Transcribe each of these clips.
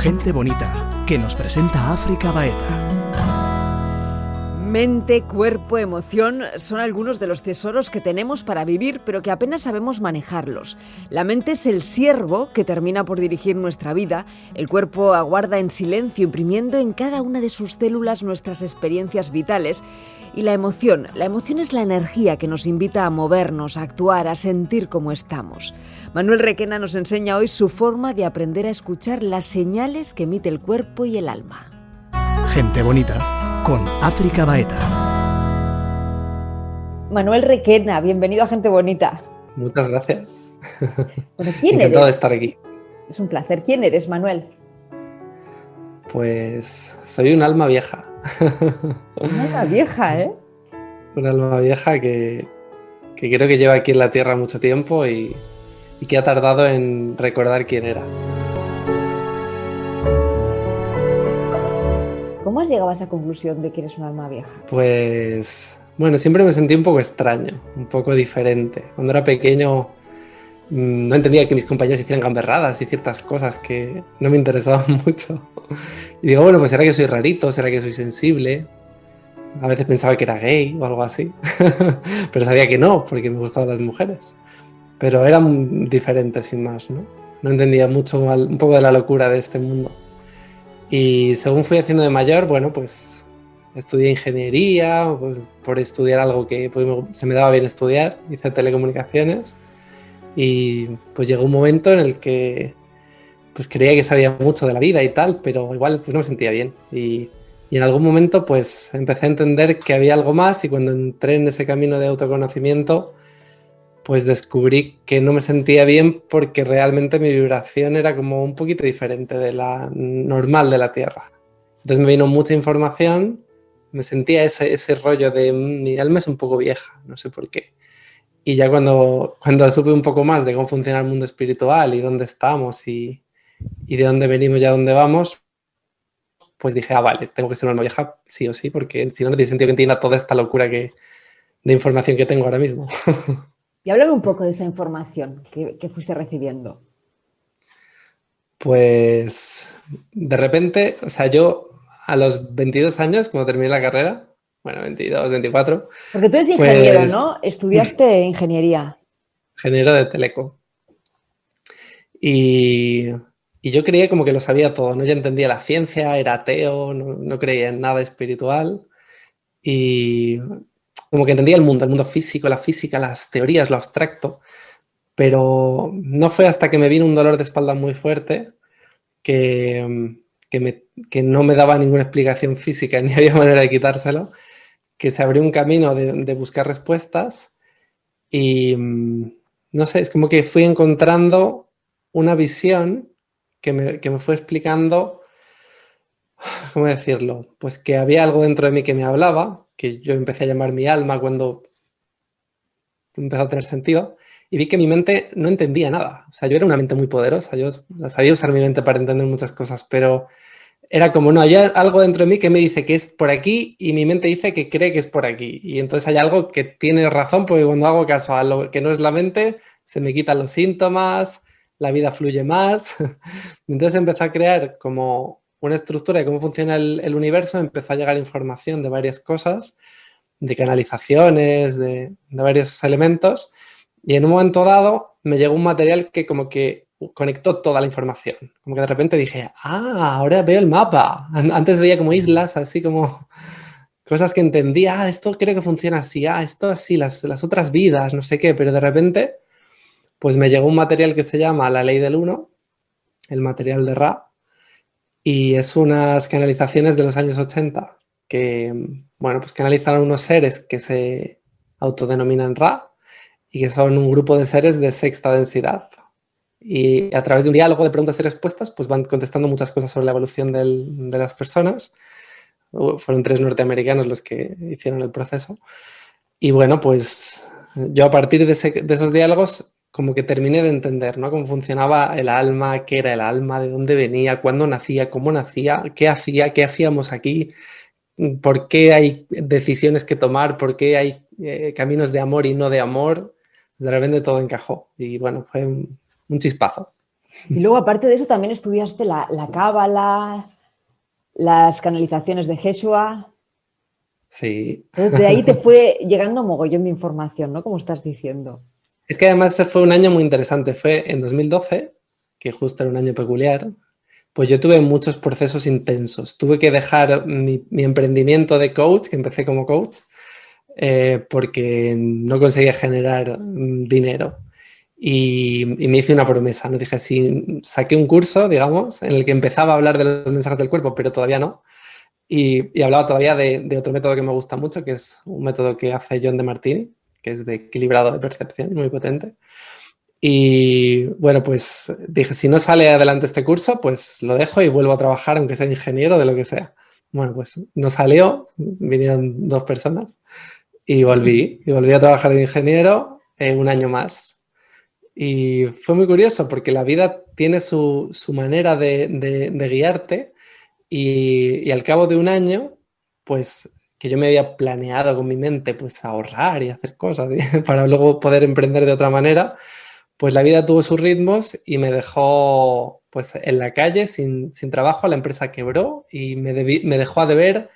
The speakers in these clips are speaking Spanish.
Gente bonita, que nos presenta África Baeta. Mente, cuerpo, emoción son algunos de los tesoros que tenemos para vivir, pero que apenas sabemos manejarlos. La mente es el siervo que termina por dirigir nuestra vida, el cuerpo aguarda en silencio, imprimiendo en cada una de sus células nuestras experiencias vitales, y la emoción, la emoción es la energía que nos invita a movernos, a actuar, a sentir como estamos. Manuel Requena nos enseña hoy su forma de aprender a escuchar las señales que emite el cuerpo y el alma. Gente bonita con África Baeta. Manuel Requena, bienvenido a Gente Bonita. Muchas gracias. Encantado de estar aquí. Es un placer. ¿Quién eres, Manuel? Pues soy un alma vieja. Un alma vieja, ¿eh? Un alma vieja que, creo que lleva aquí en la Tierra mucho tiempo y que ha tardado en recordar quién era. ¿Cómo has llegado a esa conclusión de que eres un alma vieja? Pues, bueno, siempre me sentí un poco extraño, un poco diferente. Cuando era pequeño mm, no entendía que mis compañeros hicieran gamberradas y ciertas cosas que no me interesaban mucho. Y digo, bueno, pues será que soy rarito, será que soy sensible. A veces pensaba que era gay o algo así, pero sabía que no, porque me gustaban las mujeres. Pero era diferente sin más, ¿no? No entendía mucho un poco de la locura de este mundo. Y según fui haciendo de mayor, bueno, pues estudié ingeniería, pues, por estudiar algo que pues, se me daba bien estudiar, hice telecomunicaciones y pues llegó un momento en el que pues creía que sabía mucho de la vida y tal, pero igual pues no me sentía bien. Y, y en algún momento pues empecé a entender que había algo más y cuando entré en ese camino de autoconocimiento, pues descubrí que no me sentía bien porque realmente mi vibración era como un poquito diferente de la normal de la Tierra. Entonces me vino mucha información, me sentía ese, ese rollo de mm, mi alma es un poco vieja, no sé por qué. Y ya cuando, cuando supe un poco más de cómo funciona el mundo espiritual y dónde estamos y, y de dónde venimos y a dónde vamos, pues dije, ah, vale, tengo que ser una vieja sí o sí, porque si no, no tiene sentido que entienda toda esta locura que, de información que tengo ahora mismo. Y háblame un poco de esa información que, fuiste recibiendo. Pues de repente, o sea, yo a los 22 años, cuando terminé la carrera, bueno, 22, 24. Porque tú eres ingeniero, pues ¿no? Estudiaste ingeniería. Ingeniero de teleco. Y, yo creía como que lo sabía todo, ¿no? Yo entendía la ciencia, era ateo, no, no creía en nada espiritual. Y como que entendía el mundo, el mundo físico, la física, las teorías, lo abstracto, pero no fue hasta que me vino un dolor de espalda muy fuerte que, que, no me daba ninguna explicación física ni había manera de quitárselo, que se abrió un camino de, buscar respuestas y no sé, es como que fui encontrando una visión que me, que me fue explicando, ¿cómo decirlo? Pues que había algo dentro de mí que me hablaba, que yo empecé a llamar mi alma cuando empezó a tener sentido, y vi que mi mente no entendía nada. O sea, yo era una mente muy poderosa, yo sabía usar mi mente para entender muchas cosas, pero era como, no, hay algo dentro de mí que me dice que es por aquí y mi mente dice que cree que es por aquí. Y entonces hay algo que tiene razón porque cuando hago caso a lo que no es la mente, se me quitan los síntomas, la vida fluye más. Entonces empecé a crear como una estructura de cómo funciona el, universo, empezó a llegar información de varias cosas, de canalizaciones, de, varios elementos, y en un momento dado me llegó un material que como que conectó toda la información. Como que de repente dije, ah, ahora veo el mapa. Antes veía como islas, así como cosas que entendía, ah, esto creo que funciona así, ah, esto así, las, las otras vidas, no sé qué, pero de repente, pues me llegó un material que se llama La Ley del Uno, el material de Ra, y es unas canalizaciones de los años 80 que, bueno, pues canalizan unos seres que se autodenominan Ra y que son un grupo de seres de sexta densidad. Y a través de un diálogo de preguntas y respuestas, pues van contestando muchas cosas sobre la evolución de las personas. Fueron tres norteamericanos los que hicieron el proceso. Y bueno, pues yo a partir de, de esos diálogos como que terminé de entender, ¿no? Cómo funcionaba el alma, qué era el alma, de dónde venía, cuándo nacía, cómo nacía, qué hacía, qué hacíamos aquí, por qué hay decisiones que tomar, por qué hay eh, caminos de amor y no de amor. De repente todo encajó y bueno, fue un, chispazo. Y luego, aparte de eso, también estudiaste la, la cábala, las canalizaciones de Jeshua. Sí. Entonces, de ahí te fue llegando mogollón de información, ¿no? Como estás diciendo. Es que además fue un año muy interesante. Fue en 2012, que justo era un año peculiar, pues yo tuve muchos procesos intensos. Tuve que dejar mi, emprendimiento de coach, que empecé como coach, eh, porque no conseguía generar mm, dinero. Y, me hice una promesa, ¿no? Dije, si saqué un curso, digamos, en el que empezaba a hablar de los mensajes del cuerpo, pero todavía no. Y, hablaba todavía de, otro método que me gusta mucho, que es un método que hace John de Martini, que es de equilibrado de percepción, muy potente. Y bueno, pues dije, si no sale adelante este curso, pues lo dejo y vuelvo a trabajar, aunque sea ingeniero de lo que sea. Bueno, pues no salió, vinieron dos personas y volví. Y volví a trabajar de ingeniero eh, un año más. Y fue muy curioso porque la vida tiene su, su manera de, de, guiarte y, y, al cabo de un año, pues que yo me había planeado con mi mente, pues ahorrar y hacer cosas para luego poder emprender de otra manera, pues la vida tuvo sus ritmos y me dejó pues en la calle sin, trabajo, la empresa quebró y me, me dejó a deber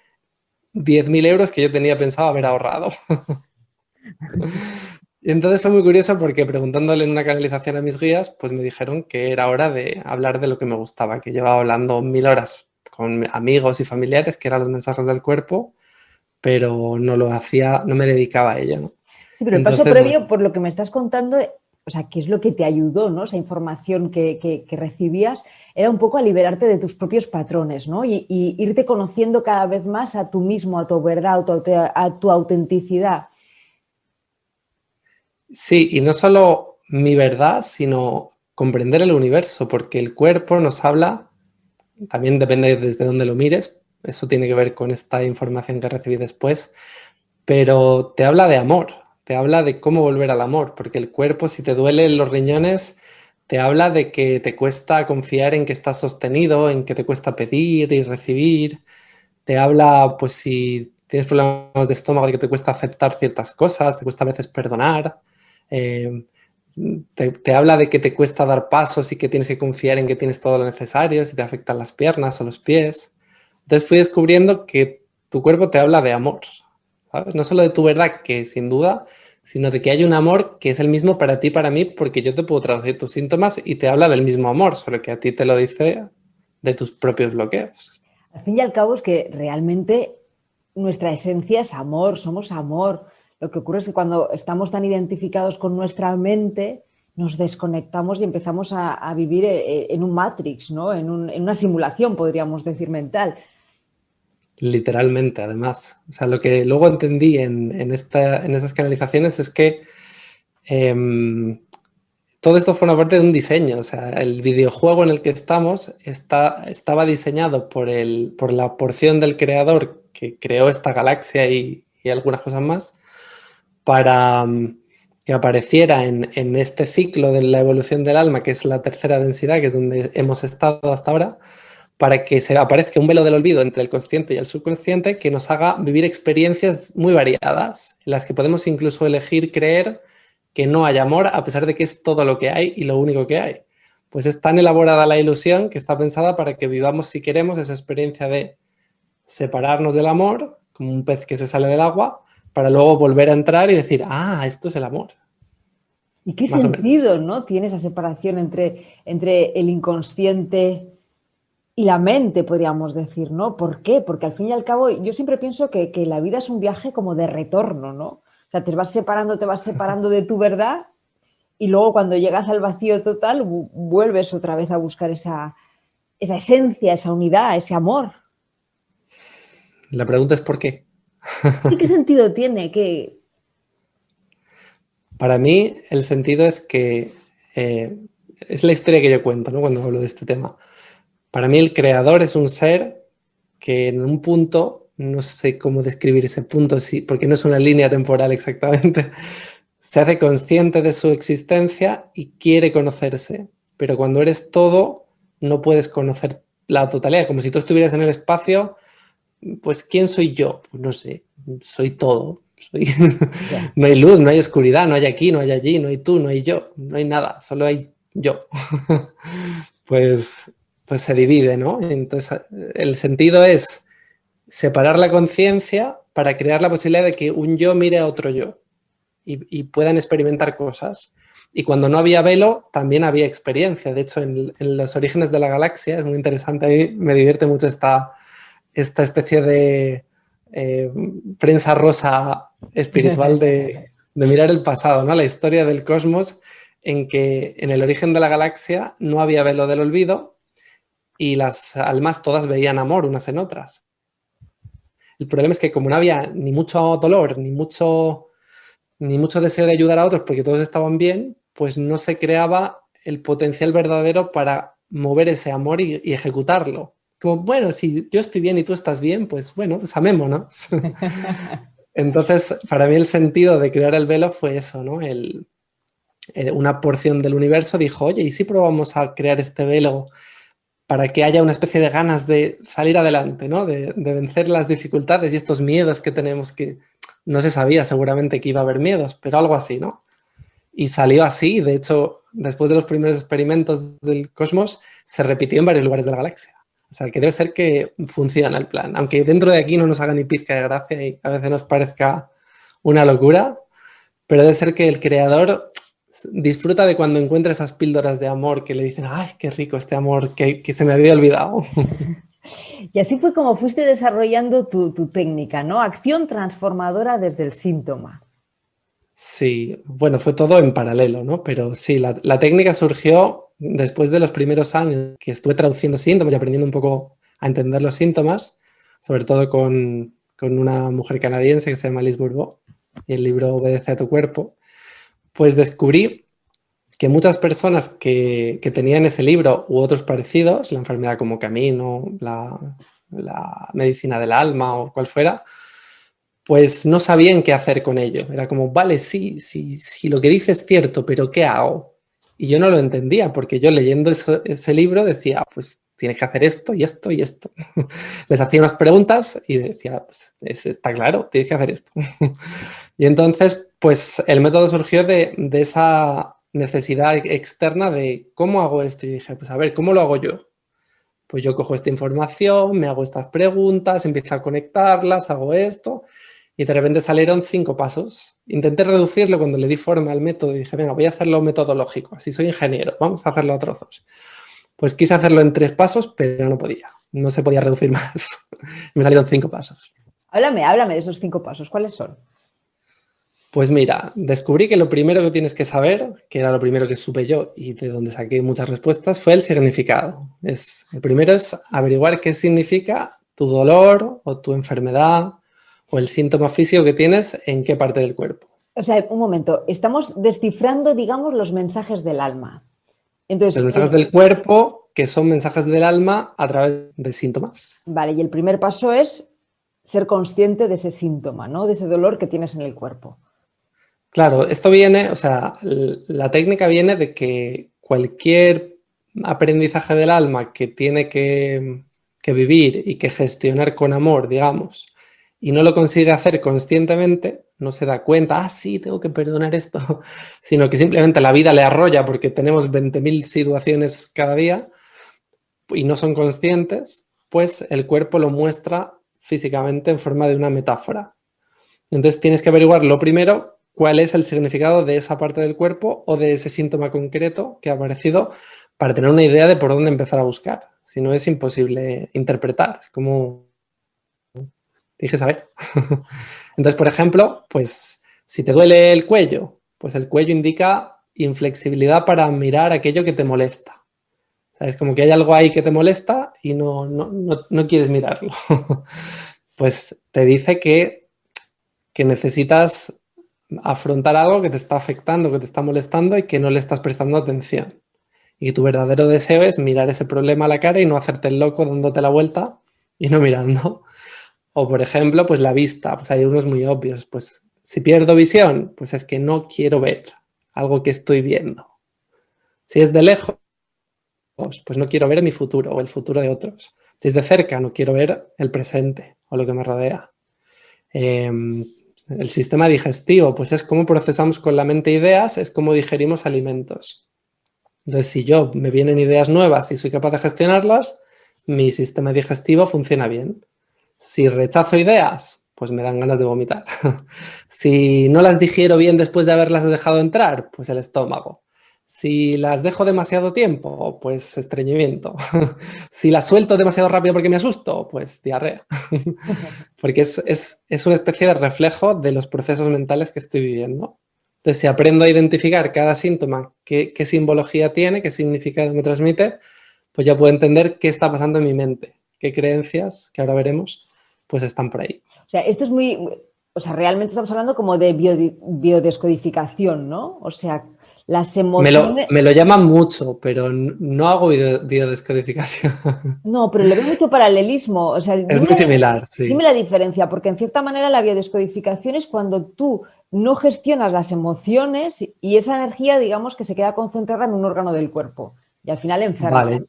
10.000 euros que yo tenía pensado haber ahorrado. y entonces fue muy curioso porque preguntándole en una canalización a mis guías, pues me dijeron que era hora de hablar de lo que me gustaba, que llevaba hablando mil horas con amigos y familiares, que eran los mensajes del cuerpo, pero no lo hacía, no me dedicaba a ello. Sí, pero el paso previo, por lo que me estás contando, o sea, ¿qué es lo que te ayudó, ¿no? Esa información que, recibías era un poco a liberarte de tus propios patrones, ¿no? Y, irte conociendo cada vez más a tú mismo, a tu verdad, a tu, autenticidad. Sí, y no solo mi verdad, sino comprender el universo, porque el cuerpo nos habla, también depende desde dónde lo mires, eso tiene que ver con esta información que recibí después, pero te habla de amor, te habla de cómo volver al amor, porque el cuerpo, si te duelen los riñones, te habla de que te cuesta confiar en que estás sostenido, en que te cuesta pedir y recibir. Te habla, pues si tienes problemas de estómago, de que te cuesta aceptar ciertas cosas, te cuesta a veces perdonar. Eh, te, te, habla de que te cuesta dar pasos y que tienes que confiar en que tienes todo lo necesario, si te afectan las piernas o los pies. Entonces fui descubriendo que tu cuerpo te habla de amor, no solo de tu verdad, que sin duda, sino de que hay un amor que es el mismo para ti y para mí, porque yo te puedo traducir tus síntomas y te habla del mismo amor, solo que a ti te lo dice de tus propios bloqueos. Al fin y al cabo es que realmente nuestra esencia es amor, somos amor. Lo que ocurre es que cuando estamos tan identificados con nuestra mente, nos desconectamos y empezamos a, vivir eh, en un matrix, ¿no? en una simulación, podríamos decir, mental. Literalmente, además. O sea, lo que luego entendí en, en, esta, en estas canalizaciones es que em, todo esto forma parte de un diseño. O sea, el videojuego en el que estamos está, estaba diseñado por, el, por la porción del creador que creó esta galaxia y, y algunas cosas más para mm, que apareciera en, en, este ciclo de la evolución del alma, que es la tercera densidad, que es donde hemos estado hasta ahora para que se aparezca un velo del olvido entre el consciente y el subconsciente que nos haga vivir experiencias muy variadas, en las que podemos incluso elegir creer que no hay amor a pesar de que es todo lo que hay y lo único que hay. Pues es tan elaborada la ilusión que está pensada para que vivamos, si queremos, esa experiencia de separarnos del amor, como un pez que se sale del agua, para luego volver a entrar y decir, ah, esto es el amor. ¿Y qué sentido ¿no? tiene esa separación entre, entre el inconsciente y la mente, podríamos decir, ¿no? ¿Por qué? Porque al fin y al cabo yo siempre pienso que, la vida es un viaje como de retorno, ¿no? O sea, te vas separando, te vas separando de tu verdad y luego cuando llegas al vacío total vuelves otra vez a buscar esa, esa esencia, esa unidad, ese amor. La pregunta es ¿por qué? ¿Y qué sentido tiene? que Para mí el sentido es que eh, es la historia que yo cuento ¿no? cuando hablo de este tema para mí el creador es un ser que en un punto, no sé cómo describir ese punto, sí, porque no es una línea temporal exactamente, se hace consciente de su existencia y quiere conocerse. Pero cuando eres todo, no puedes conocer la totalidad. Como si tú estuvieras en el espacio, pues ¿quién soy yo? Pues no sé, soy todo. no hay luz, no hay oscuridad, no hay aquí, no hay allí, no hay tú, no hay yo, no hay nada. Solo hay yo, pues, pues se divide, ¿no? Entonces, el sentido es separar la conciencia para crear la posibilidad de que un yo mire a otro yo y, puedan experimentar cosas. Y cuando no había velo, también había experiencia. De hecho, en, los orígenes de la galaxia, es muy interesante, a mí me divierte mucho esta, esta especie de eh, prensa rosa espiritual de, de, mirar el pasado, ¿no? la historia del cosmos, en que en el origen de la galaxia no había velo del olvido y las almas todas veían amor unas en otras. El problema es que como no había ni mucho dolor, ni mucho, ni mucho deseo de ayudar a otros porque todos estaban bien, pues no se creaba el potencial verdadero para mover ese amor y, ejecutarlo. Como, bueno, si yo estoy bien y tú estás bien, pues bueno, pues amémonos. Entonces, para mí el sentido de crear el velo fue eso, ¿no? El, una porción del universo dijo, oye, ¿y si probamos a crear este velo para que haya una especie de ganas de salir adelante, ¿no? De, vencer las dificultades y estos miedos que tenemos que no se sabía seguramente que iba a haber miedos, pero algo así, ¿no? Y salió así, de hecho, después de los primeros experimentos del cosmos, se repitió en varios lugares de la galaxia. O sea, que debe ser que funciona el plan, aunque dentro de aquí no nos haga ni pizca de gracia y a veces nos parezca una locura, pero debe ser que el creador disfruta de cuando encuentra esas píldoras de amor que le dicen, ay, qué rico este amor que, se me había olvidado. Y así fue como fuiste desarrollando tu, técnica, ¿no? Acción transformadora desde el síntoma. Sí, bueno, fue todo en paralelo, ¿no? Pero sí, la, técnica surgió después de los primeros años que estuve traduciendo síntomas y aprendiendo un poco a entender los síntomas, sobre todo con, con una mujer canadiense que se llama Liz Bourbeau, y el libro Obedece a tu cuerpo pues descubrí que muchas personas que, tenían ese libro u otros parecidos, la enfermedad como camino, la, medicina del alma o cual fuera, pues no sabían qué hacer con ello. Era como, vale, sí, sí, sí, lo que dice es cierto, pero ¿qué hago? Y yo no lo entendía, porque yo leyendo ese libro decía, pues tienes que hacer esto y esto y esto. Les hacía unas preguntas y decía, pues está claro, tienes que hacer esto. y entonces pues el método surgió de, esa necesidad externa de cómo hago esto. Y dije, pues a ver, ¿cómo lo hago yo? Pues yo cojo esta información, me hago estas preguntas, empiezo a conectarlas, hago esto y de repente salieron cinco pasos. Intenté reducirlo cuando le di forma al método y dije, venga, voy a hacerlo metodológico, así soy ingeniero, vamos a hacerlo a trozos. Pues quise hacerlo en tres pasos, pero no podía, no se podía reducir más. me salieron cinco pasos. Háblame, háblame de esos cinco pasos, ¿cuáles son? Pues mira, descubrí que lo primero que tienes que saber, que era lo primero que supe yo y de donde saqué muchas respuestas, fue el significado. Es, el primero es averiguar qué significa tu dolor o tu enfermedad o el síntoma físico que tienes en qué parte del cuerpo. O sea, un momento, estamos descifrando, digamos, los mensajes del alma. Entonces, los mensajes del cuerpo, que son mensajes del alma a través de síntomas. Vale, y el primer paso es ser consciente de ese síntoma, ¿no? De ese dolor que tienes en el cuerpo. Claro, esto viene, o sea, la técnica viene de que cualquier aprendizaje del alma que tiene que, vivir y que gestionar con amor, digamos, y no lo consigue hacer conscientemente, no se da cuenta, ah, sí, tengo que perdonar esto, sino que simplemente la vida le arrolla porque tenemos 20.000 situaciones cada día y no son conscientes, pues el cuerpo lo muestra físicamente en forma de una metáfora. Entonces tienes que averiguar lo primero cuál es el significado de esa parte del cuerpo o de ese síntoma concreto que ha aparecido para tener una idea de por dónde empezar a buscar. Si no, es imposible interpretar. Es como... Dije saber. Entonces, por ejemplo, pues si te duele el cuello, pues el cuello indica inflexibilidad para mirar aquello que te molesta. es como que hay algo ahí que te molesta y no, no, no quieres mirarlo. pues te dice que, que necesitas afrontar algo que te está afectando, que te está molestando y que no le estás prestando atención. Y tu verdadero deseo es mirar ese problema a la cara y no hacerte el loco dándote la vuelta y no mirando. O por ejemplo, pues la vista, pues hay unos muy obvios, pues si pierdo visión, pues es que no quiero ver algo que estoy viendo. Si es de lejos, pues no quiero ver mi futuro o el futuro de otros. Si es de cerca, no quiero ver el presente o lo que me rodea. Em, el sistema digestivo, pues es cómo procesamos con la mente ideas, es cómo digerimos alimentos. Entonces, si yo me vienen ideas nuevas y soy capaz de gestionarlas, mi sistema digestivo funciona bien. Si rechazo ideas, pues me dan ganas de vomitar. si no las digiero bien después de haberlas dejado entrar, pues el estómago. Si las dejo demasiado tiempo, pues estreñimiento. si las suelto demasiado rápido porque me asusto, pues diarrea. porque es, es, una especie de reflejo de los procesos mentales que estoy viviendo. Entonces, si aprendo a identificar cada síntoma, qué, qué simbología tiene, qué significado me transmite, pues ya puedo entender qué está pasando en mi mente, qué creencias, que ahora veremos, pues están por ahí. O sea, esto es muy, o sea, realmente estamos hablando como de biodescodificación, ¿no? O sea, las emociones... Me lo, llaman mucho, pero no hago biodescodificación. No, pero le veo mucho paralelismo. O sea, es muy similar, sí. Dime la diferencia, porque en cierta manera la biodescodificación es cuando tú no gestionas las emociones y esa energía, digamos, que se queda concentrada en un órgano del cuerpo y al final enferma. Vale,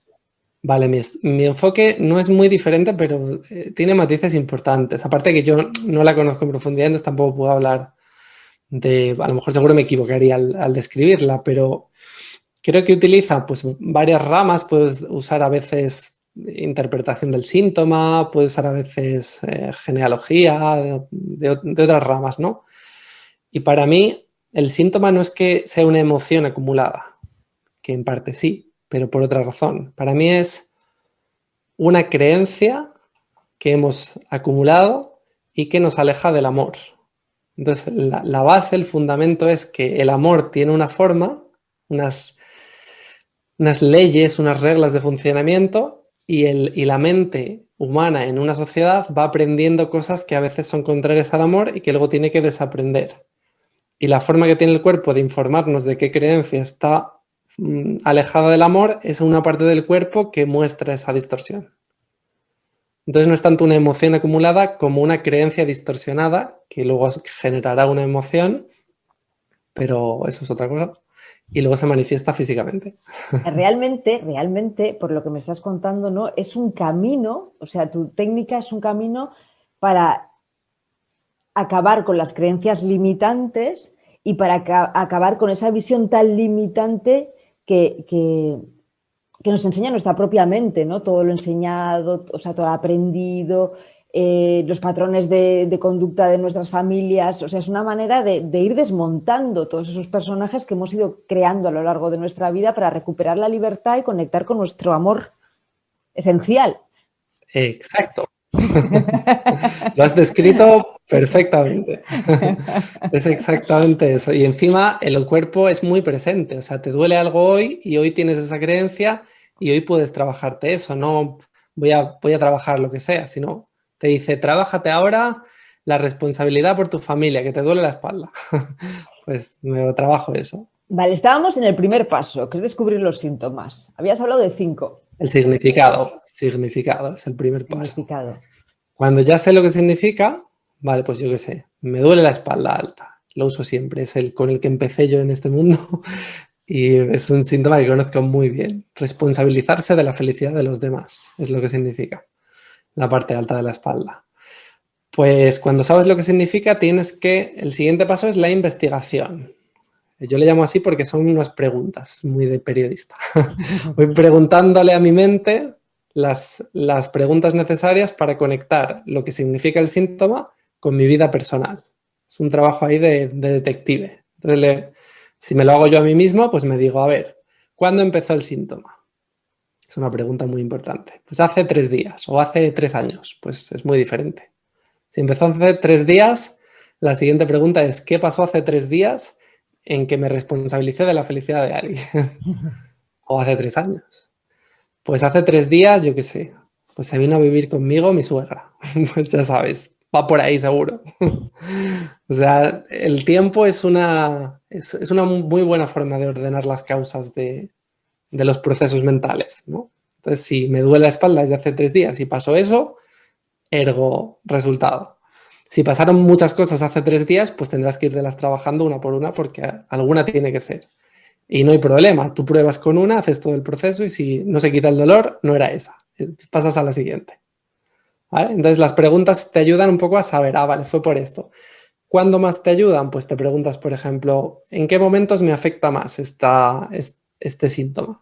vale mi, enfoque no es muy diferente, pero eh, tiene matices importantes. Aparte que yo no la conozco en profundidad, entonces tampoco puedo hablar de, a lo mejor seguro me equivocaría al, describirla, pero creo que utiliza pues, varias ramas, puedes usar a veces interpretación del síntoma, puedes usar a veces eh, genealogía, de, otras ramas, ¿no? Y para mí, el síntoma no es que sea una emoción acumulada, que en parte sí, pero por otra razón. Para mí es una creencia que hemos acumulado y que nos aleja del amor. Entonces, la, base, el fundamento es que el amor tiene una forma, unas, unas leyes, unas reglas de funcionamiento y, el, y la mente humana en una sociedad va aprendiendo cosas que a veces son contrarias al amor y que luego tiene que desaprender. Y la forma que tiene el cuerpo de informarnos de qué creencia está mm, alejada del amor es una parte del cuerpo que muestra esa distorsión. Entonces no es tanto una emoción acumulada como una creencia distorsionada que luego generará una emoción, pero eso es otra cosa. Y luego se manifiesta físicamente. Realmente, realmente, por lo que me estás contando, ¿no? Es un camino, o sea, tu técnica es un camino para acabar con las creencias limitantes y para acabar con esa visión tan limitante que, que, nos enseña nuestra propia mente, ¿no? Todo lo enseñado, o sea, todo lo aprendido, eh, los patrones de, conducta de nuestras familias. O sea, es una manera de, de, ir desmontando todos esos personajes que hemos ido creando a lo largo de nuestra vida para recuperar la libertad y conectar con nuestro amor esencial. Exacto. Lo has descrito perfectamente. es exactamente eso. Y encima el cuerpo es muy presente. O sea, te duele algo hoy y hoy tienes esa creencia y hoy puedes trabajarte eso. No voy a, voy a trabajar lo que sea, sino te dice, trabájate ahora la responsabilidad por tu familia, que te duele la espalda. pues me trabajo eso. Vale, estábamos en el primer paso, que es descubrir los síntomas. Habías hablado de cinco. El significado, significado es el primer paso. Cuando ya sé lo que significa, vale, pues yo qué sé, me duele la espalda alta. Lo uso siempre, es el con el que empecé yo en este mundo y es un síntoma que conozco muy bien. Responsabilizarse de la felicidad de los demás es lo que significa la parte alta de la espalda. Pues cuando sabes lo que significa, tienes que, el siguiente paso es la investigación. Yo le llamo así porque son unas preguntas, muy de periodista. Voy preguntándole a mi mente las, las, preguntas necesarias para conectar lo que significa el síntoma con mi vida personal. Es un trabajo ahí de, detective. Entonces, si me lo hago yo a mí mismo, pues me digo, a ver, ¿cuándo empezó el síntoma? Es una pregunta muy importante. Pues hace tres días o hace tres años, pues es muy diferente. Si empezó hace tres días, la siguiente pregunta es, ¿qué pasó hace tres días? en que me responsabilicé de la felicidad de alguien. o hace tres años. Pues hace tres días, yo qué sé, pues se vino a vivir conmigo mi suegra. pues ya sabes, va por ahí seguro. o sea, el tiempo es una, es, una muy buena forma de ordenar las causas de, de los procesos mentales, ¿no? Entonces, si me duele la espalda desde hace tres días y pasó eso, ergo resultado. Si pasaron muchas cosas hace tres días, pues tendrás que irlas trabajando una por una porque alguna tiene que ser. Y no hay problema, tú pruebas con una, haces todo el proceso y si no se quita el dolor, no era esa. Pasas a la siguiente. Entonces las preguntas te ayudan un poco a saber, ah, vale, fue por esto. ¿Cuándo más te ayudan? Pues te preguntas, por ejemplo, ¿en qué momentos me afecta más esta, este síntoma.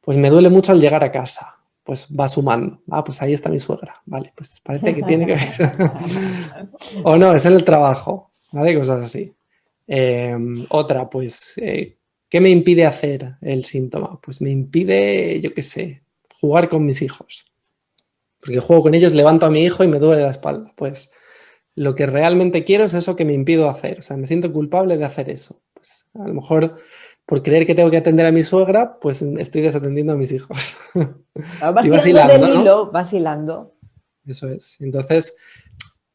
Pues me duele mucho al llegar a casa. Pues va sumando. Ah, pues ahí está mi suegra. Vale, pues parece que tiene que ver. o no, es en el trabajo. ¿Vale? Cosas así. Em, otra, pues, eh, ¿qué me impide hacer el síntoma? Pues me impide, yo qué sé, jugar con mis hijos. Porque juego con ellos, levanto a mi hijo y me duele la espalda. Pues lo que realmente quiero es eso que me impido hacer. O sea, me siento culpable de hacer eso. Pues a lo mejor por creer que tengo que atender a mi suegra, pues estoy desatendiendo a mis hijos. y vacilando, vacilando. Eso es. Entonces,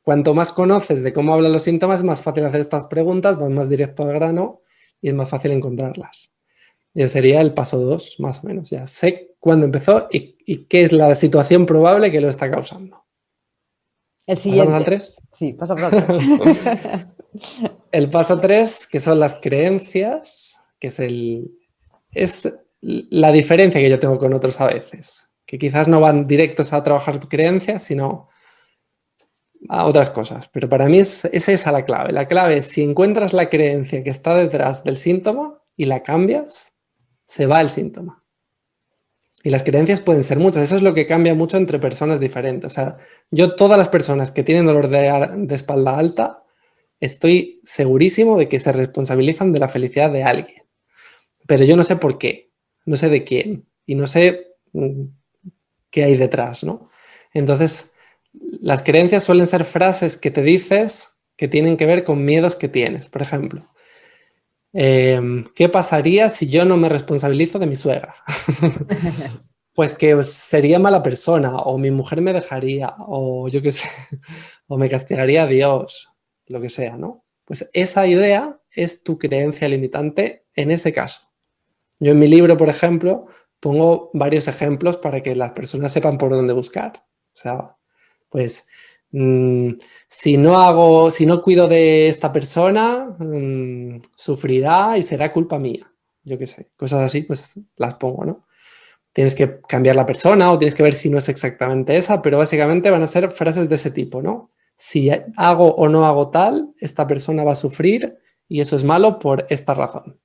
cuanto más conoces de cómo hablan los síntomas, es más fácil hacer estas preguntas, vas más directo al grano y es más fácil encontrarlas. Y ese sería el paso 2, más o menos. Ya sé cuándo empezó y, qué es la situación probable que lo está causando. El siguiente. ¿Pasamos al 3? Sí, pasamos al 3. el paso 3, que son las creencias, que es el... Es la diferencia que yo tengo con otros a veces, que quizás no van directos a trabajar tu creencia, sino a otras cosas. Pero para mí es, es, esa la clave. La clave es si encuentras la creencia que está detrás del síntoma y la cambias, se va el síntoma. Y las creencias pueden ser muchas. Eso es lo que cambia mucho entre personas diferentes. O sea, yo todas las personas que tienen dolor de, de espalda alta, estoy segurísimo de que se responsabilizan de la felicidad de alguien. Pero yo no sé por qué, no sé de quién y no sé mm, qué hay detrás, ¿no? Entonces, las creencias suelen ser frases que te dices que tienen que ver con miedos que tienes. Por ejemplo, em, ¿qué pasaría si yo no me responsabilizo de mi suegra? pues que sería mala persona, o mi mujer me dejaría, o yo qué sé, o me castigaría a Dios, lo que sea, ¿no? Pues esa idea es tu creencia limitante en ese caso. Yo en mi libro, por ejemplo, pongo varios ejemplos para que las personas sepan por dónde buscar. O sea, pues mm, si no hago, si no cuido de esta persona, mm, sufrirá y será culpa mía. Yo qué sé, cosas así, pues las pongo, ¿no? Tienes que cambiar la persona o tienes que ver si no es exactamente esa, pero básicamente van a ser frases de ese tipo, ¿no? Si hago o no hago tal, esta persona va a sufrir y eso es malo por esta razón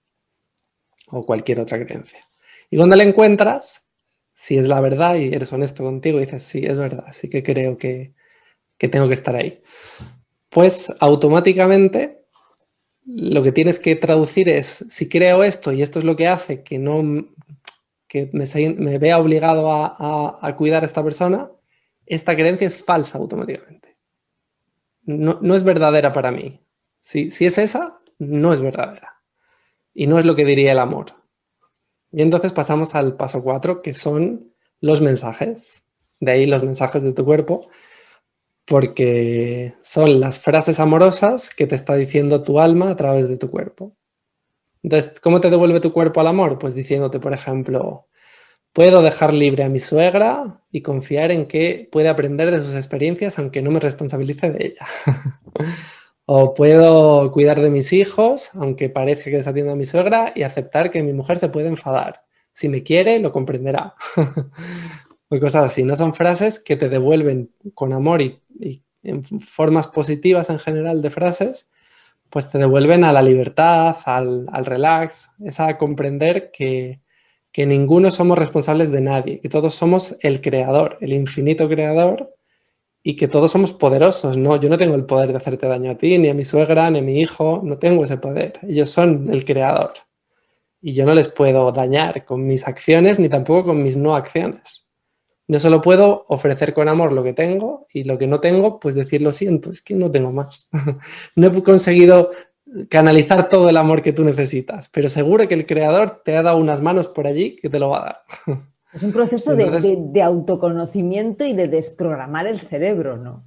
o cualquier otra creencia. Y cuando la encuentras, si es la verdad y eres honesto contigo dices, sí, es verdad, sí que creo que, tengo que estar ahí, pues automáticamente lo que tienes que traducir es, si creo esto y esto es lo que hace que no que me, vea obligado a, cuidar a esta persona, esta creencia es falsa automáticamente. No, es verdadera para mí. Si, si es esa, no es verdadera. Y no es lo que diría el amor. Y entonces pasamos al paso 4, que son los mensajes. De ahí los mensajes de tu cuerpo, porque son las frases amorosas que te está diciendo tu alma a través de tu cuerpo. Entonces, ¿cómo te devuelve tu cuerpo al amor? Pues diciéndote, por ejemplo, puedo dejar libre a mi suegra y confiar en que puede aprender de sus experiencias aunque no me responsabilice de ella. O puedo cuidar de mis hijos, aunque parezca que desatiendo a mi suegra, y aceptar que mi mujer se puede enfadar. Si me quiere, lo comprenderá. o cosas así. No son frases que te devuelven con amor y, en formas positivas en general de frases, pues te devuelven a la libertad, al, al relax, es a comprender que, que ninguno somos responsables de nadie, que todos somos el creador, el infinito creador y que todos somos poderosos, ¿no? Yo no tengo el poder de hacerte daño a ti, ni a mi suegra, ni a mi hijo, no tengo ese poder. Ellos son el creador. Y yo no les puedo dañar con mis acciones ni tampoco con mis no acciones. Yo solo puedo ofrecer con amor lo que tengo y lo que no tengo, pues decir lo siento, es que no tengo más. no he conseguido canalizar todo el amor que tú necesitas, pero seguro que el creador te ha dado unas manos por allí que te lo va a dar. Es un proceso de, autoconocimiento y de desprogramar el cerebro, ¿no?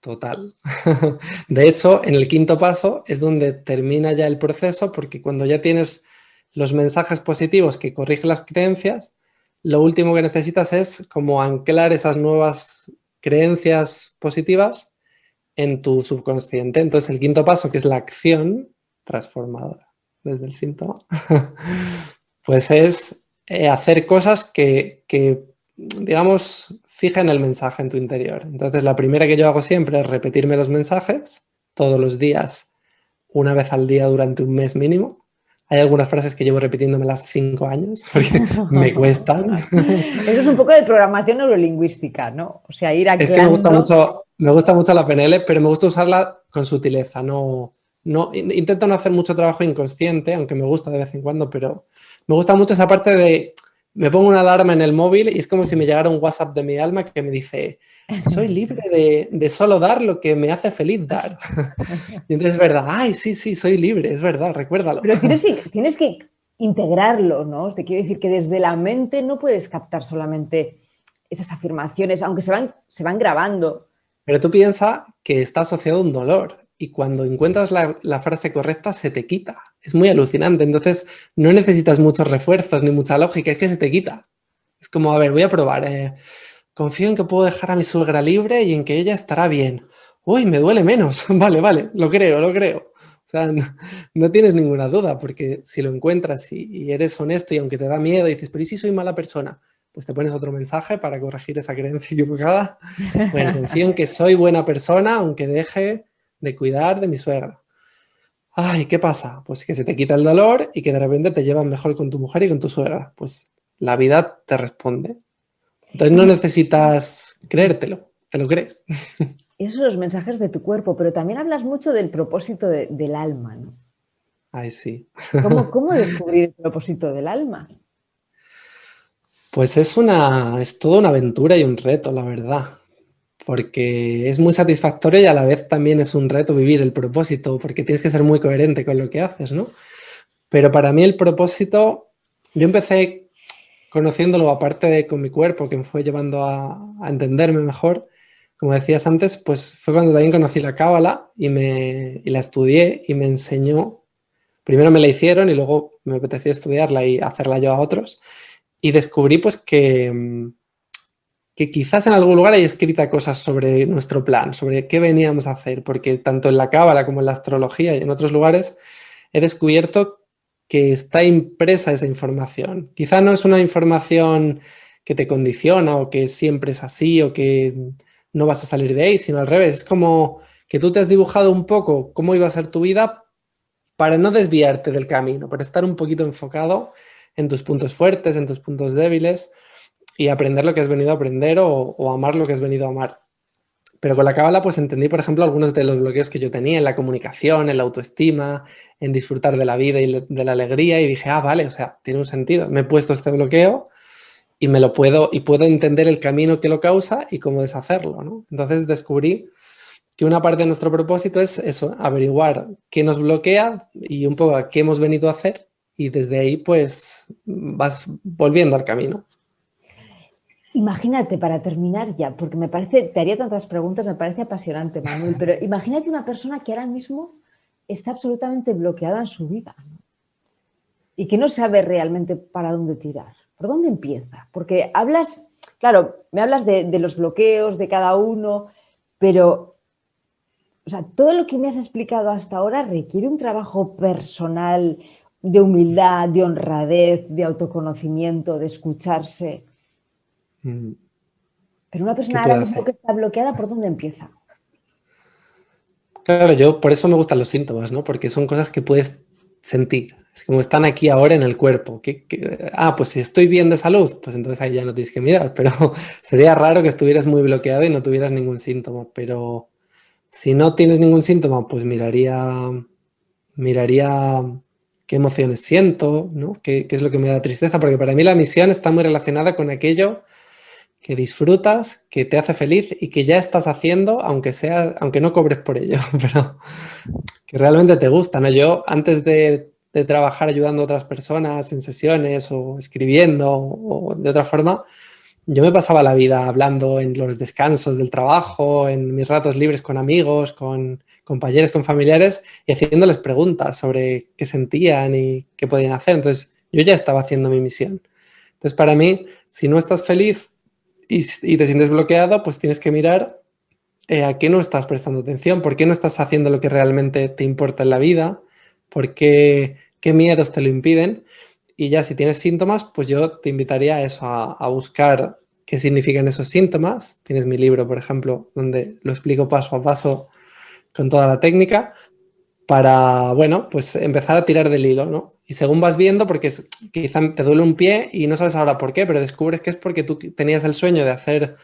Total. De hecho, en el quinto paso es donde termina ya el proceso, porque cuando ya tienes los mensajes positivos que corrigen las creencias, lo último que necesitas es como anclar esas nuevas creencias positivas en tu subconsciente. Entonces, el quinto paso, que es la acción transformadora desde el síntoma, pues es eh, hacer cosas que, digamos, fijen el mensaje en tu interior. Entonces, la primera que yo hago siempre es repetirme los mensajes todos los días, una vez al día durante un mes mínimo. Hay algunas frases que llevo repitiéndome las cinco años porque me cuestan. Eso es un poco de programación neurolingüística, ¿no? O sea, ir a Es que me gusta mucho, me gusta mucho la PNL, pero me gusta usarla con sutileza, no, no, intento no hacer mucho trabajo inconsciente, aunque me gusta de vez en cuando, pero me gusta mucho esa parte de, me pongo una alarma en el móvil y es como si me llegara un WhatsApp de mi alma que me dice, soy libre de, de solo dar lo que me hace feliz dar. y entonces es verdad, ay, sí, sí, soy libre, es verdad, recuérdalo. Pero tienes que, tienes que integrarlo, ¿no? Te quiero decir que desde la mente no puedes captar solamente esas afirmaciones, aunque se van, se van grabando. Pero tú piensas que está asociado a un dolor y cuando encuentras la, frase correcta se te quita. Es muy alucinante. Entonces no necesitas muchos refuerzos ni mucha lógica, es que se te quita. Es como, a ver, voy a probar. Eh, confío en que puedo dejar a mi suegra libre y en que ella estará bien. Uy, me duele menos. vale, vale, lo creo, lo creo. O sea, no, tienes ninguna duda, porque si lo encuentras y, eres honesto y aunque te da miedo, dices, pero ¿y si soy mala persona? Pues te pones otro mensaje para corregir esa creencia equivocada. Bueno, confío en que soy buena persona, aunque deje de cuidar de mi suegra. Ay, ¿qué pasa? Pues que se te quita el dolor y que de repente te llevan mejor con tu mujer y con tu suegra. Pues la vida te responde. Entonces no necesitas creértelo, te lo crees. Esos son los mensajes de tu cuerpo, pero también hablas mucho del propósito del alma, ¿no? Ay, sí. ¿Cómo, ¿Cómo, descubrir el propósito del alma? Pues es una, es toda una aventura y un reto, la verdad porque es muy satisfactorio y a la vez también es un reto vivir el propósito, porque tienes que ser muy coherente con lo que haces, ¿no? Pero para mí el propósito, yo empecé conociéndolo aparte de con mi cuerpo, que me fue llevando a, entenderme mejor, como decías antes, pues fue cuando también conocí la cábala y, me, y la estudié y me enseñó, primero me la hicieron y luego me apeteció estudiarla y hacerla yo a otros, y descubrí pues que que quizás en algún lugar hay escrita cosas sobre nuestro plan, sobre qué veníamos a hacer, porque tanto en la cábala como en la astrología y en otros lugares he descubierto que está impresa esa información. Quizá no es una información que te condiciona o que siempre es así o que no vas a salir de ahí, sino al revés. Es como que tú te has dibujado un poco cómo iba a ser tu vida para no desviarte del camino, para estar un poquito enfocado en tus puntos fuertes, en tus puntos débiles y aprender lo que has venido a aprender o, amar lo que has venido a amar. Pero con la cábala pues entendí, por ejemplo, algunos de los bloqueos que yo tenía en la comunicación, en la autoestima, en disfrutar de la vida y de la alegría y dije, ah, vale, o sea, tiene un sentido. Me he puesto este bloqueo y me lo puedo y puedo entender el camino que lo causa y cómo deshacerlo, ¿no? Entonces descubrí que una parte de nuestro propósito es eso, averiguar qué nos bloquea y un poco a qué hemos venido a hacer y desde ahí pues vas volviendo al camino. Imagínate, para terminar ya, porque me parece, te haría tantas preguntas, me parece apasionante, Manuel, pero imagínate una persona que ahora mismo está absolutamente bloqueada en su vida y que no sabe realmente para dónde tirar. ¿Por dónde empieza? Porque hablas, claro, me hablas de, de los bloqueos de cada uno, pero o sea, todo lo que me has explicado hasta ahora requiere un trabajo personal de humildad, de honradez, de autoconocimiento, de escucharse. Mm. Pero una persona ahora mismo que está bloqueada, ¿por dónde empieza? Claro, yo por eso me gustan los síntomas, ¿no? Porque son cosas que puedes sentir. Es como están aquí ahora en el cuerpo. ah, pues si estoy bien de salud, pues entonces ahí ya no tienes que mirar. Pero sería raro que estuvieras muy bloqueado y no tuvieras ningún síntoma. Pero si no tienes ningún síntoma, pues miraría, miraría qué emociones siento, ¿no? ¿Qué, qué es lo que me da tristeza? Porque para mí la misión está muy relacionada con aquello que disfrutas, que te hace feliz y que ya estás haciendo, aunque sea, aunque no cobres por ello, pero que realmente te gusta, ¿no? Yo antes de, trabajar ayudando a otras personas en sesiones o escribiendo o de otra forma, yo me pasaba la vida hablando en los descansos del trabajo, en mis ratos libres con amigos, con compañeros, con familiares y haciéndoles preguntas sobre qué sentían y qué podían hacer. Entonces, yo ya estaba haciendo mi misión. Entonces, para mí, si no estás feliz y, te sientes bloqueado, pues tienes que mirar eh, a qué no estás prestando atención, por qué no estás haciendo lo que realmente te importa en la vida, por qué, qué miedos te lo impiden. Y ya si tienes síntomas, pues yo te invitaría a eso, a, buscar qué significan esos síntomas. Tienes mi libro, por ejemplo, donde lo explico paso a paso con toda la técnica para, bueno, pues empezar a tirar del hilo, ¿no? Y según vas viendo, porque quizá te duele un pie y no sabes ahora por qué, pero descubres que es porque tú tenías el sueño de hacer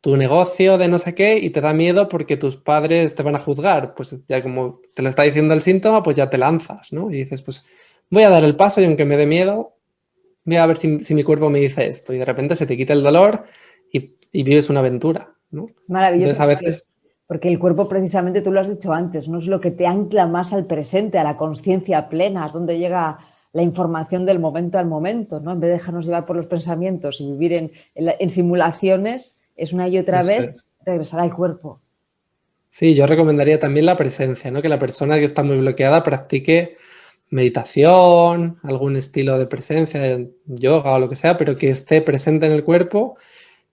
tu negocio de no sé qué y te da miedo porque tus padres te van a juzgar. Pues ya como te lo está diciendo el síntoma, pues ya te lanzas, ¿no? Y dices, pues voy a dar el paso y aunque me dé miedo, voy a ver si, mi cuerpo me dice esto. Y de repente se te quita el dolor y, vives una aventura, ¿no? Maravilloso. Entonces a veces... Porque el cuerpo, precisamente, tú lo has dicho antes, no es lo que te ancla más al presente, a la conciencia plena, es donde llega la información del momento al momento, ¿no? En vez de dejarnos llevar por los pensamientos y vivir en, simulaciones, es una y otra vez regresar al cuerpo. Sí, yo recomendaría también la presencia, ¿no? Que la persona que está muy bloqueada practique meditación, algún estilo de presencia, yoga o lo que sea, pero que esté presente en el cuerpo,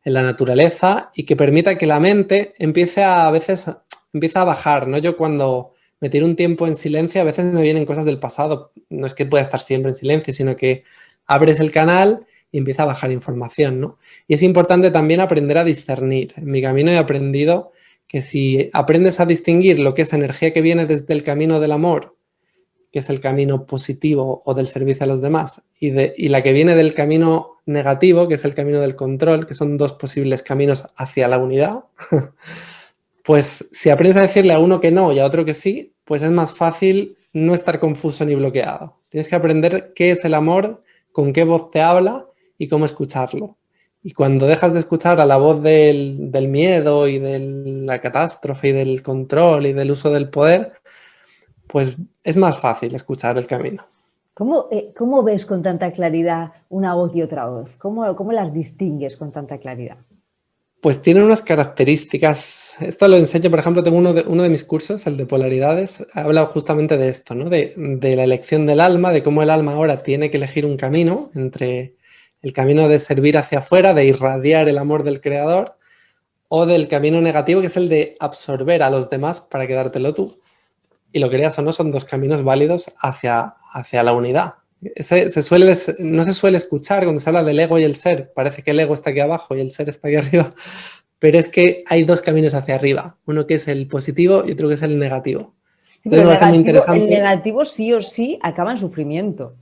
en la naturaleza y que permita que la mente empiece a, a veces empieza a bajar, ¿no? Yo cuando me tiro un tiempo en silencio, a veces me vienen cosas del pasado. No es que pueda estar siempre en silencio, sino que abres el canal y empieza a bajar información, ¿no? Y es importante también aprender a discernir. En mi camino he aprendido que si aprendes a distinguir lo que es energía que viene desde el camino del amor, que es el camino positivo o del servicio a los demás, y, de, y la que viene del camino negativo, que es el camino del control, que son dos posibles caminos hacia la unidad, pues si aprendes a decirle a uno que no y a otro que sí, pues es más fácil no estar confuso ni bloqueado. Tienes que aprender qué es el amor, con qué voz te habla y cómo escucharlo. Y cuando dejas de escuchar a la voz del, miedo y de la catástrofe y del control y del uso del poder, pues es más fácil escuchar el camino. ¿Cómo, eh, ves con tanta claridad una voz y otra voz? ¿Cómo, ¿Cómo las distingues con tanta claridad? Pues tienen unas características. Esto lo enseño, por ejemplo, tengo uno de, uno de mis cursos, el de polaridades, habla justamente de esto, ¿no? De, de, la elección del alma, de cómo el alma ahora tiene que elegir un camino entre el camino de servir hacia afuera, de irradiar el amor del creador, o del camino negativo, que es el de absorber a los demás para quedártelo tú. Y lo creas o no, son dos caminos válidos hacia, hacia la unidad se suele, no se suele escuchar cuando se habla del ego y el ser. Parece que el ego está aquí abajo y el ser está aquí arriba. Pero es que hay dos caminos hacia arriba. Uno que es el positivo y otro que es el negativo. Entonces, el, negativo, el negativo sí o sí acaba en sufrimiento.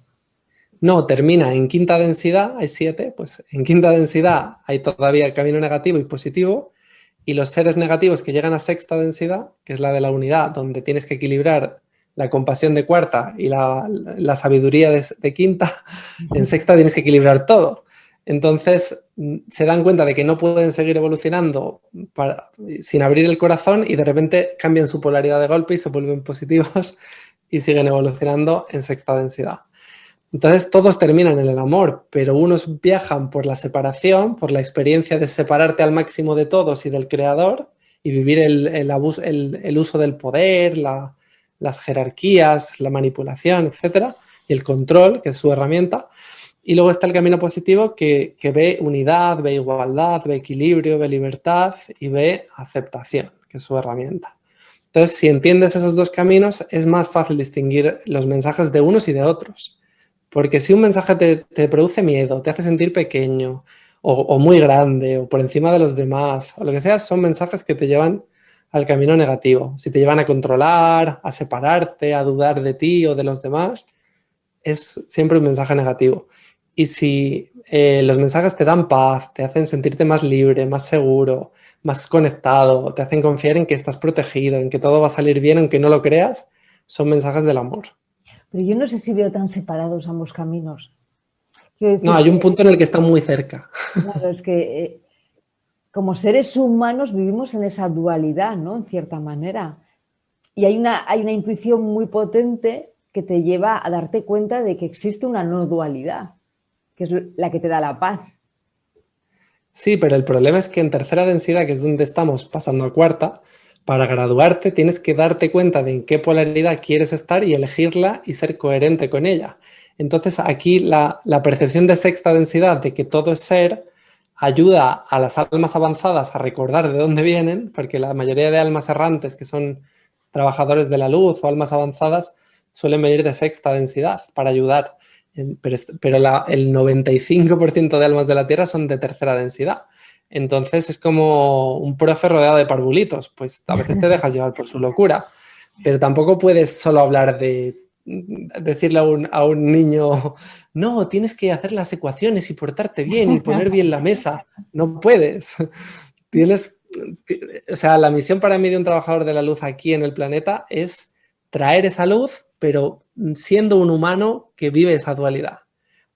No, termina en quinta densidad, hay siete, pues en quinta densidad hay todavía el camino negativo y positivo, y los seres negativos que llegan a sexta densidad, que es la de la unidad, donde tienes que equilibrar la compasión de cuarta y la, sabiduría de, quinta, en sexta tienes que equilibrar todo. Entonces mm, se dan cuenta de que no pueden seguir evolucionando sin abrir el corazón y de repente cambian su polaridad de golpe y se vuelven positivos y siguen evolucionando en sexta densidad. Entonces todos terminan en el amor, pero unos viajan por la separación, por la experiencia de separarte al máximo de todos y del creador y vivir el, el uso del poder, la, las jerarquías, la manipulación, etcétera, y el control, que es su herramienta. Y luego está el camino positivo que, ve unidad, ve igualdad, ve equilibrio, ve libertad y ve aceptación, que es su herramienta. Entonces, si entiendes esos dos caminos, es más fácil distinguir los mensajes de unos y de otros. Porque si un mensaje te, produce miedo, te hace sentir pequeño o, o, muy grande o por encima de los demás, o lo que sea, son mensajes que te llevan al camino negativo. Si te llevan a controlar, a separarte, a dudar de ti o de los demás, es siempre un mensaje negativo. Y si eh, los mensajes te dan paz, te hacen sentirte más libre, más seguro, más conectado, te hacen confiar en que estás protegido, en que todo va a salir bien, aunque no lo creas, son mensajes del amor. Pero yo no sé si veo tan separados ambos caminos. No, hay un punto en el que están muy cerca. Claro, es que eh, como seres humanos vivimos en esa dualidad, ¿no? En cierta manera. Y hay una, hay una intuición muy potente que te lleva a darte cuenta de que existe una no dualidad, que es la que te da la paz. Sí, pero el problema es que en tercera densidad, que es donde estamos pasando a cuarta, para graduarte tienes que darte cuenta de en qué polaridad quieres estar y elegirla y ser coherente con ella. Entonces aquí la, percepción de sexta densidad de que todo es ser ayuda a las almas avanzadas a recordar de dónde vienen, porque la mayoría de almas errantes que son trabajadores de la luz o almas avanzadas suelen venir de sexta densidad para ayudar, pero, el 95% de almas de la Tierra son de tercera densidad. Entonces es como un profe rodeado de parvulitos, pues a veces te dejas llevar por su locura, pero tampoco puedes solo hablar de decirle a un, a un, niño, no, tienes que hacer las ecuaciones y portarte bien y poner bien la mesa. No puedes. Tienes, o sea, la misión para mí de un trabajador de la luz aquí en el planeta es traer esa luz, pero siendo un humano que vive esa dualidad.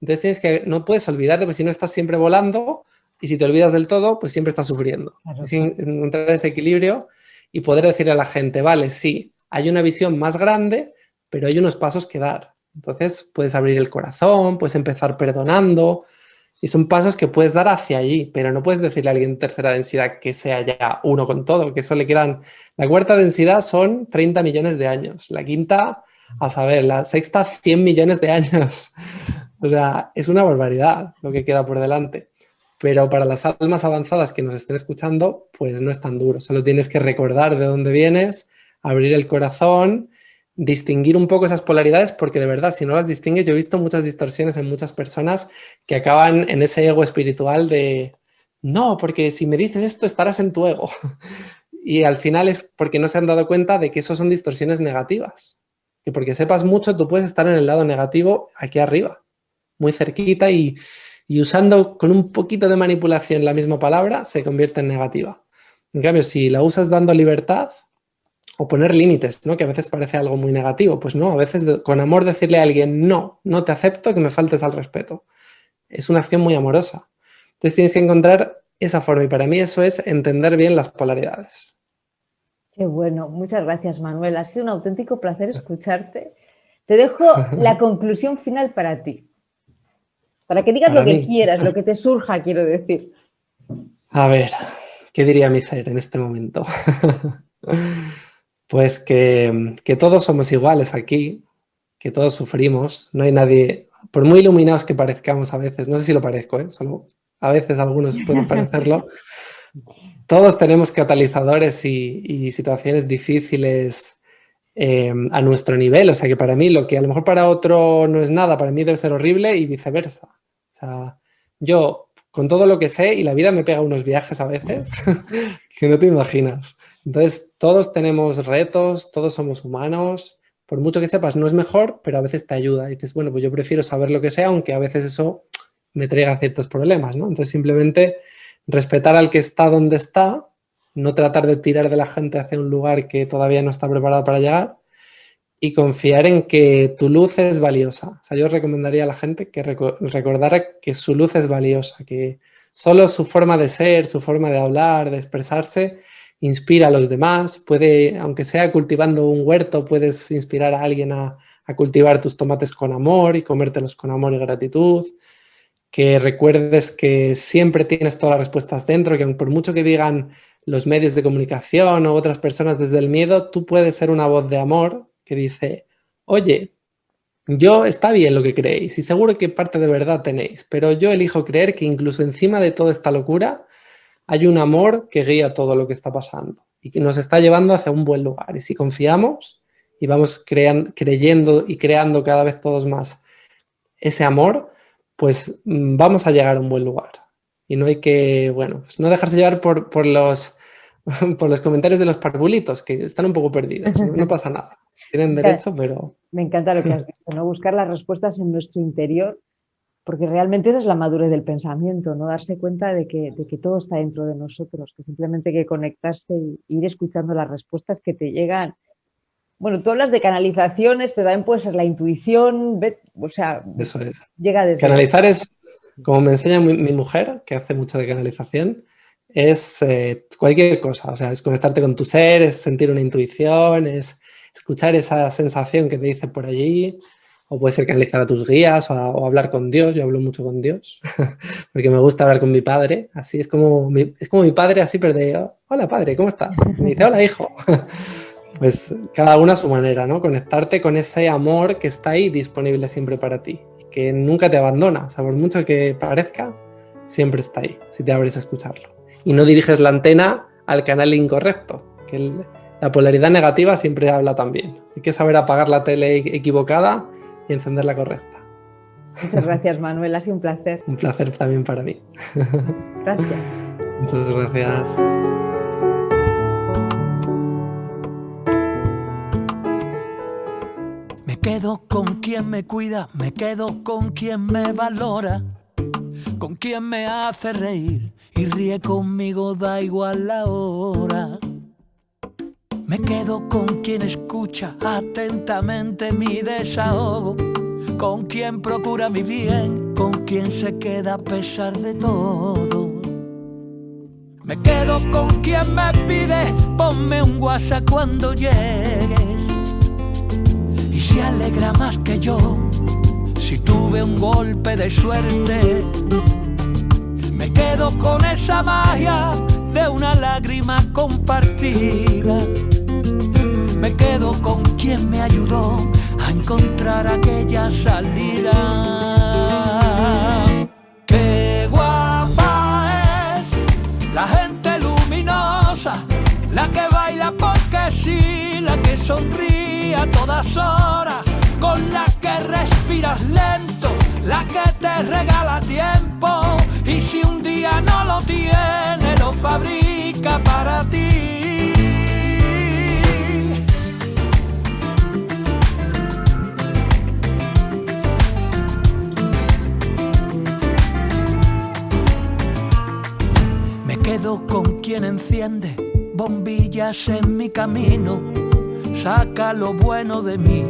Entonces tienes que, no puedes olvidarte, porque si no estás siempre volando y si te olvidas del todo, pues siempre estás sufriendo. encontrar ese equilibrio y poder decirle a la gente, vale, sí, hay una visión más grande, pero hay unos pasos que dar. Entonces puedes abrir el corazón, puedes empezar perdonando, y son pasos que puedes dar hacia allí, pero no puedes decirle a alguien en tercera densidad que sea ya uno con todo, que eso le quedan... La cuarta densidad son 30 millones de años, la quinta, a saber, la sexta 100 millones de años. O sea, es una barbaridad lo que queda por delante. Pero para las almas avanzadas que nos estén escuchando, pues no es tan duro. Solo tienes que recordar de dónde vienes, abrir el corazón, distinguir un poco esas polaridades, porque de verdad, si no las distingues, yo he visto muchas distorsiones en muchas personas que acaban en ese ego espiritual de, no, porque si me dices esto estarás en tu ego. Y al final es porque no se han dado cuenta de que eso son distorsiones negativas. Y porque sepas mucho, tú puedes estar en el lado negativo aquí arriba, muy cerquita y y usando con un poquito de manipulación la misma palabra, se convierte en negativa. En cambio, si la usas dando libertad o poner límites, ¿no? que a veces parece algo muy negativo, pues no, a veces con amor decirle a alguien, no, no te acepto que me faltes al respeto. Es una acción muy amorosa. Entonces tienes que encontrar esa forma y para mí eso es entender bien las polaridades. Qué bueno, muchas gracias Manuel, ha sido un auténtico placer escucharte. Te dejo la conclusión final para ti. Para que digas lo que quieras, lo que te surja, quiero decir. A ver, ¿qué diría mi ser en este momento? pues que, todos somos iguales aquí, que todos sufrimos, no hay nadie, por muy iluminados que parezcamos a veces, no sé si lo parezco, ¿eh? solo a veces algunos pueden parecerlo, todos tenemos catalizadores y situaciones difíciles Em, a nuestro nivel. O sea que para mí lo que a lo mejor para otro no es nada, para mí debe ser horrible y viceversa. O sea, yo con todo lo que sé y la vida me pega unos viajes a veces que no te imaginas. Entonces, todos tenemos retos, todos somos humanos. Por mucho que sepas, no es mejor, pero a veces te ayuda. Y dices, bueno, pues yo prefiero saber lo que sea, aunque a veces eso me traiga ciertos problemas, ¿no? Entonces, simplemente respetar al que está donde está no tratar de tirar de la gente hacia un lugar que todavía no está preparado para llegar y confiar en que tu luz es valiosa. O sea, yo recomendaría a la gente que recordara que su luz es valiosa, que solo su forma de ser, su forma de hablar, de expresarse, inspira a los demás. Puede, aunque sea cultivando un huerto, puedes inspirar a alguien a, cultivar tus tomates con amor y comértelos con amor y gratitud. Que recuerdes que siempre tienes todas las respuestas dentro, que por mucho que digan los medios de comunicación o otras personas desde el miedo, tú puedes ser una voz de amor que dice, oye, yo está bien lo que creéis y seguro que parte de verdad tenéis, pero yo elijo creer que incluso encima de toda esta locura hay un amor que guía todo lo que está pasando y que nos está llevando hacia un buen lugar. Y si confiamos y vamos creyendo y creando cada vez todos más ese amor, pues mm, vamos a llegar a un buen lugar. Y no hay que, bueno, pues no dejarse llevar por, por los por los comentarios de los parvulitos, que están un poco perdidos. No, pasa nada. Tienen derecho, pero... Me encanta lo que has dicho, ¿no? Buscar las respuestas en nuestro interior, porque realmente esa es la madurez del pensamiento, ¿no? Darse cuenta de que, de que todo está dentro de nosotros, que simplemente hay que conectarse e ir escuchando las respuestas que te llegan. Bueno, tú hablas de canalizaciones, pero también puede ser la intuición, o sea, Eso es. llega desde... Canalizar es, como me enseña mi mujer, que hace mucho de canalización, es eh, cualquier cosa, o sea, es conectarte con tu ser, es sentir una intuición, es escuchar esa sensación que te dice por allí, o puede ser canalizar a tus guías o, hablar con Dios, yo hablo mucho con Dios, porque me gusta hablar con mi padre, así es como mi, es como mi padre, así, pero de, hola padre, ¿cómo estás? Me dice, hola hijo. Pues cada uno a su manera, ¿no? Conectarte con ese amor que está ahí disponible siempre para ti, que nunca te abandona, o sea, por mucho que parezca, siempre está ahí, si te abres a escucharlo y no diriges la antena al canal incorrecto, que la polaridad negativa siempre habla también. Hay que saber apagar la tele equivocada y encender la correcta. Muchas gracias, Manuel. Ha sido un placer. Un placer también para mí. Gracias. Muchas gracias. quedo con quien me cuida, me quedo con quien me valora, con quien me hace reír y ríe conmigo, da igual la hora. Me quedo con quien escucha atentamente mi desahogo, con quien procura mi bien, con quien se queda a pesar de todo. Me quedo con quien me pide, ponme un WhatsApp cuando llegues. Y se alegra más que yo si tuve un golpe de suerte. Quedo con esa magia de una lágrima compartida. Me quedo con quien me ayudó a encontrar aquella salida. Qué guapa es la gente luminosa, la que baila porque sí, la que sonríe a todas horas, con la que respiras lento, la que te regala tiempo y si un día no lo tiene, lo fabrica para ti. Me quedo con quien enciende bombillas en mi camino, saca lo bueno de mí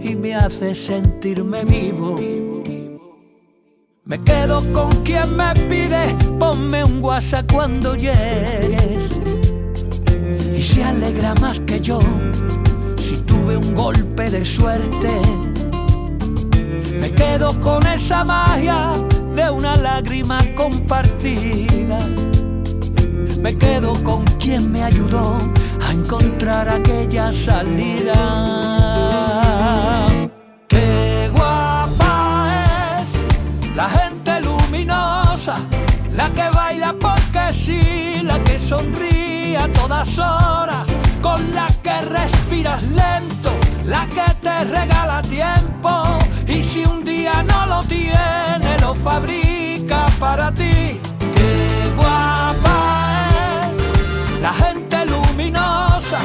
y me hace sentirme vivo. Me quedo con quien me pide, ponme un WhatsApp cuando llegues. Y se alegra más que yo si tuve un golpe de suerte. Me quedo con esa magia de una lágrima compartida. Me quedo con quien me ayudó a encontrar aquella salida. Sonríe a todas horas, con la que respiras lento, la que te regala tiempo y si un día no lo tiene, lo fabrica para ti. Qué guapa es la gente luminosa,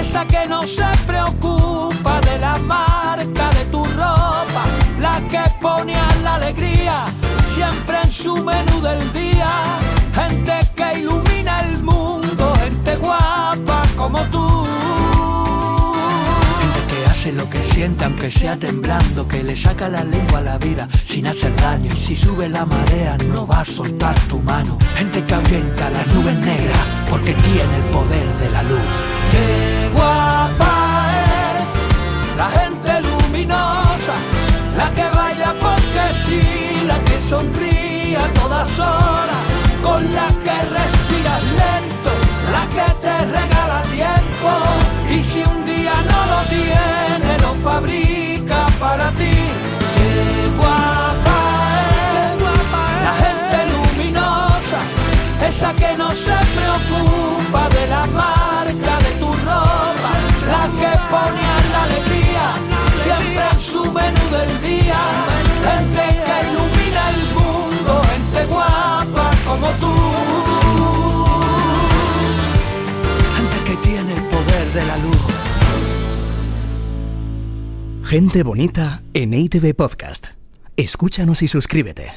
esa que no se preocupa de la marca de tu ropa, la que pone a la alegría siempre en su menú del día, lo que siente aunque sea temblando, que le saca la lengua a la vida sin hacer daño y si sube la marea no va a soltar tu mano. Gente que ahuyenta las nubes negras porque tiene el poder de la luz. Qué guapa es la gente luminosa, la que baila porque sí, la que sonríe a todas horas, con la que respiras lento, la que te regala tiempo y si un día fabrica para ti. Qué guapa es la gente luminosa, esa que no se preocupa de la marca de tu ropa, la que pone a la alegría siempre en su menú del día, gente que ilumina el mundo, gente guapa como tú. Gente que tiene el poder de la luz. Gente bonita en ITV Podcast. Escúchanos y suscríbete.